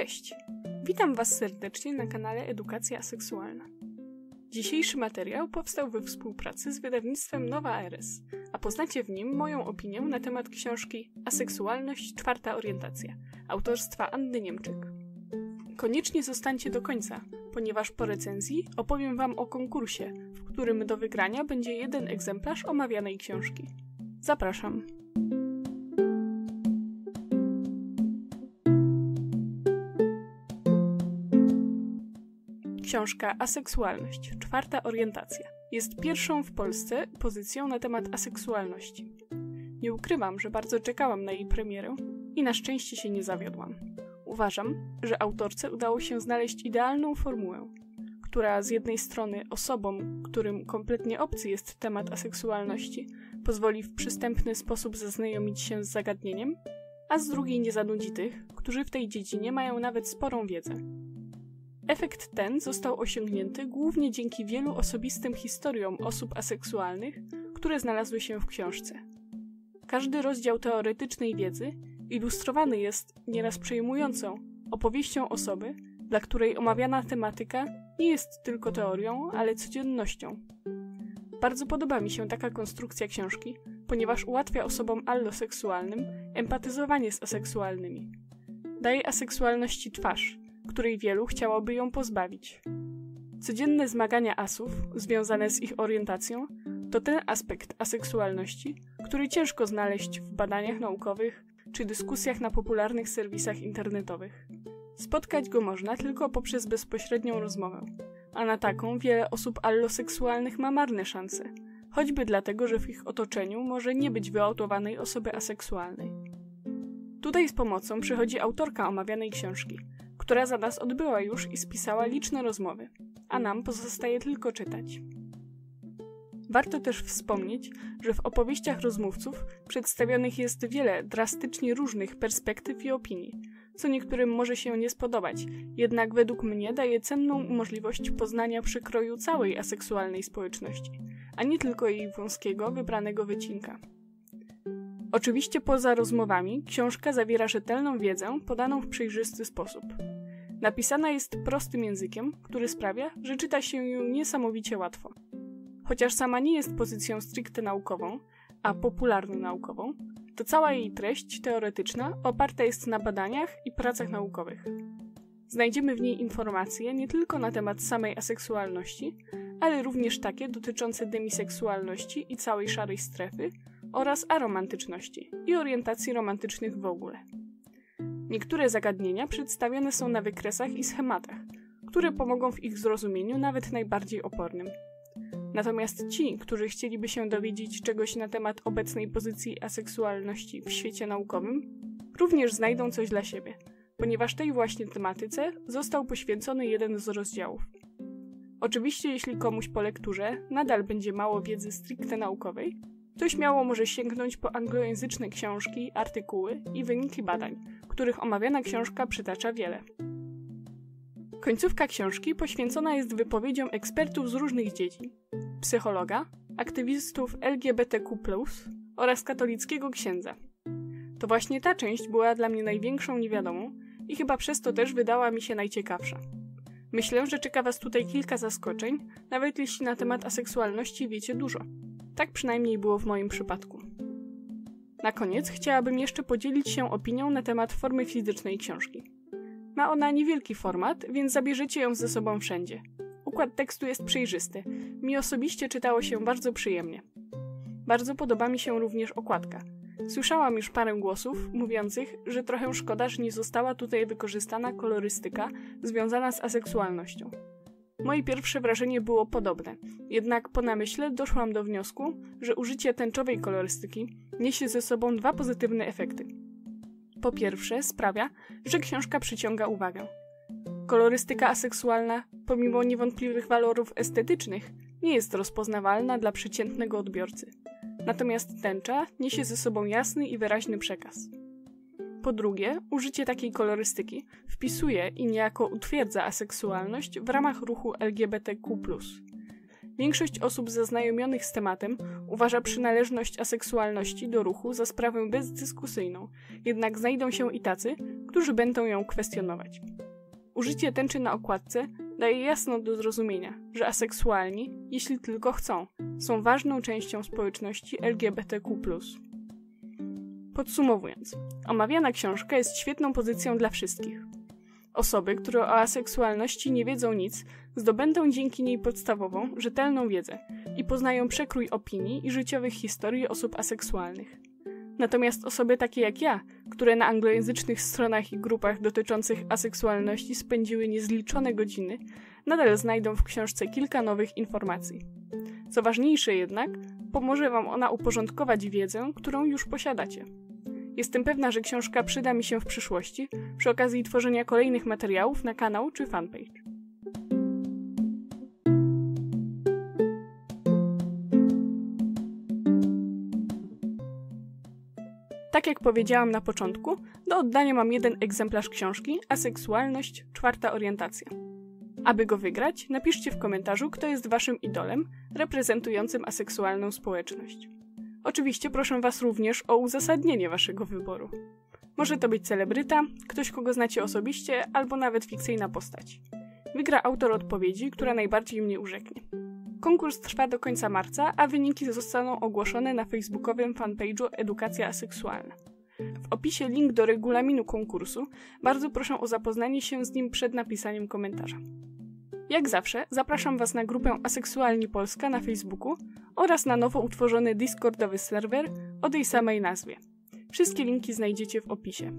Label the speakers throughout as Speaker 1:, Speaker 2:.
Speaker 1: Cześć! Witam Was serdecznie na kanale Edukacja Aseksualna. Dzisiejszy materiał powstał we współpracy z wydawnictwem Nowa RS, a poznacie w nim moją opinię na temat książki Aseksualność Czwarta Orientacja autorstwa Anny Niemczyk. Koniecznie zostańcie do końca, ponieważ po recenzji opowiem Wam o konkursie, w którym do wygrania będzie jeden egzemplarz omawianej książki. Zapraszam. Książka Aseksualność czwarta orientacja jest pierwszą w Polsce pozycją na temat aseksualności. Nie ukrywam, że bardzo czekałam na jej premierę i na szczęście się nie zawiodłam. Uważam, że autorce udało się znaleźć idealną formułę, która z jednej strony osobom, którym kompletnie obcy jest temat aseksualności, pozwoli w przystępny sposób zaznajomić się z zagadnieniem, a z drugiej nie zanudzi tych, którzy w tej dziedzinie mają nawet sporą wiedzę. Efekt ten został osiągnięty głównie dzięki wielu osobistym historiom osób aseksualnych, które znalazły się w książce. Każdy rozdział teoretycznej wiedzy ilustrowany jest nieraz przejmującą opowieścią osoby, dla której omawiana tematyka nie jest tylko teorią, ale codziennością. Bardzo podoba mi się taka konstrukcja książki, ponieważ ułatwia osobom alloseksualnym empatyzowanie z aseksualnymi. Daje aseksualności twarz, której wielu chciałoby ją pozbawić. Codzienne zmagania asów, związane z ich orientacją, to ten aspekt aseksualności, który ciężko znaleźć w badaniach naukowych czy dyskusjach na popularnych serwisach internetowych. Spotkać go można tylko poprzez bezpośrednią rozmowę, a na taką wiele osób alloseksualnych ma marne szanse, choćby dlatego, że w ich otoczeniu może nie być wyautowanej osoby aseksualnej. Tutaj z pomocą przychodzi autorka omawianej książki, która za nas odbyła już i spisała liczne rozmowy, a nam pozostaje tylko czytać. Warto też wspomnieć, że w opowieściach rozmówców przedstawionych jest wiele drastycznie różnych perspektyw i opinii, co niektórym może się nie spodobać, jednak według mnie daje cenną możliwość poznania przekroju całej aseksualnej społeczności, a nie tylko jej wąskiego, wybranego wycinka. Oczywiście poza rozmowami książka zawiera rzetelną wiedzę podaną w przejrzysty sposób. Napisana jest prostym językiem, który sprawia, że czyta się ją niesamowicie łatwo. Chociaż sama nie jest pozycją stricte naukową, a popularno-naukową, to cała jej treść teoretyczna oparta jest na badaniach i pracach naukowych. Znajdziemy w niej informacje nie tylko na temat samej aseksualności, ale również takie dotyczące demiseksualności i całej szarej strefy oraz aromantyczności i orientacji romantycznych w ogóle. Niektóre zagadnienia przedstawione są na wykresach i schematach, które pomogą w ich zrozumieniu nawet najbardziej opornym. Natomiast ci, którzy chcieliby się dowiedzieć czegoś na temat obecnej pozycji aseksualności w świecie naukowym, również znajdą coś dla siebie, ponieważ tej właśnie tematyce został poświęcony jeden z rozdziałów. Oczywiście, jeśli komuś po lekturze nadal będzie mało wiedzy stricte naukowej, to śmiało może sięgnąć po anglojęzyczne książki, artykuły i wyniki badań, których omawiana książka przytacza wiele. Końcówka książki poświęcona jest wypowiedziom ekspertów z różnych dziedzin: psychologa, aktywistów LGBTQ, oraz katolickiego księdza. To właśnie ta część była dla mnie największą niewiadomą i chyba przez to też wydała mi się najciekawsza. Myślę, że czeka Was tutaj kilka zaskoczeń, nawet jeśli na temat aseksualności wiecie dużo. Tak przynajmniej było w moim przypadku. Na koniec chciałabym jeszcze podzielić się opinią na temat formy fizycznej książki. Ma ona niewielki format, więc zabierzecie ją ze sobą wszędzie. Układ tekstu jest przejrzysty. Mi osobiście czytało się bardzo przyjemnie. Bardzo podoba mi się również okładka. Słyszałam już parę głosów mówiących, że trochę szkoda, że nie została tutaj wykorzystana kolorystyka związana z aseksualnością. Moje pierwsze wrażenie było podobne, jednak po namyśle doszłam do wniosku, że użycie tęczowej kolorystyki niesie ze sobą dwa pozytywne efekty. Po pierwsze, sprawia, że książka przyciąga uwagę. Kolorystyka aseksualna, pomimo niewątpliwych walorów estetycznych, nie jest rozpoznawalna dla przeciętnego odbiorcy. Natomiast tęcza niesie ze sobą jasny i wyraźny przekaz. Po drugie, użycie takiej kolorystyki wpisuje i niejako utwierdza aseksualność w ramach ruchu LGBTQ. Większość osób zaznajomionych z tematem uważa przynależność aseksualności do ruchu za sprawę bezdyskusyjną, jednak znajdą się i tacy, którzy będą ją kwestionować. Użycie tęczy na okładce daje jasno do zrozumienia, że aseksualni, jeśli tylko chcą, są ważną częścią społeczności LGBTQ. Podsumowując, omawiana książka jest świetną pozycją dla wszystkich. Osoby, które o aseksualności nie wiedzą nic, zdobędą dzięki niej podstawową, rzetelną wiedzę i poznają przekrój opinii i życiowych historii osób aseksualnych. Natomiast osoby takie jak ja, które na anglojęzycznych stronach i grupach dotyczących aseksualności spędziły niezliczone godziny, nadal znajdą w książce kilka nowych informacji. Co ważniejsze jednak, pomoże Wam ona uporządkować wiedzę, którą już posiadacie. Jestem pewna, że książka przyda mi się w przyszłości przy okazji tworzenia kolejnych materiałów na kanał czy fanpage. Tak jak powiedziałam na początku, do oddania mam jeden egzemplarz książki Aseksualność czwarta orientacja. Aby go wygrać, napiszcie w komentarzu, kto jest waszym idolem reprezentującym aseksualną społeczność. Oczywiście proszę Was również o uzasadnienie Waszego wyboru. Może to być celebryta, ktoś, kogo znacie osobiście, albo nawet fikcyjna postać. Wygra autor odpowiedzi, która najbardziej mnie urzeknie. Konkurs trwa do końca marca, a wyniki zostaną ogłoszone na facebookowym fanpage'u Edukacja Aseksualna. W opisie link do regulaminu konkursu. Bardzo proszę o zapoznanie się z nim przed napisaniem komentarza. Jak zawsze, zapraszam Was na grupę Aseksualni Polska na Facebooku oraz na nowo utworzony Discordowy serwer o tej samej nazwie. Wszystkie linki znajdziecie w opisie.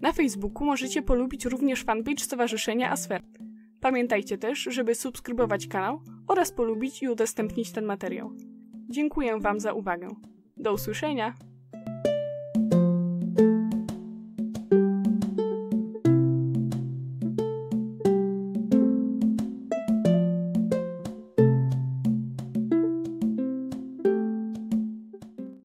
Speaker 1: Na Facebooku możecie polubić również fanpage Stowarzyszenia Asfer. Pamiętajcie też, żeby subskrybować kanał oraz polubić i udostępnić ten materiał. Dziękuję Wam za uwagę. Do usłyszenia!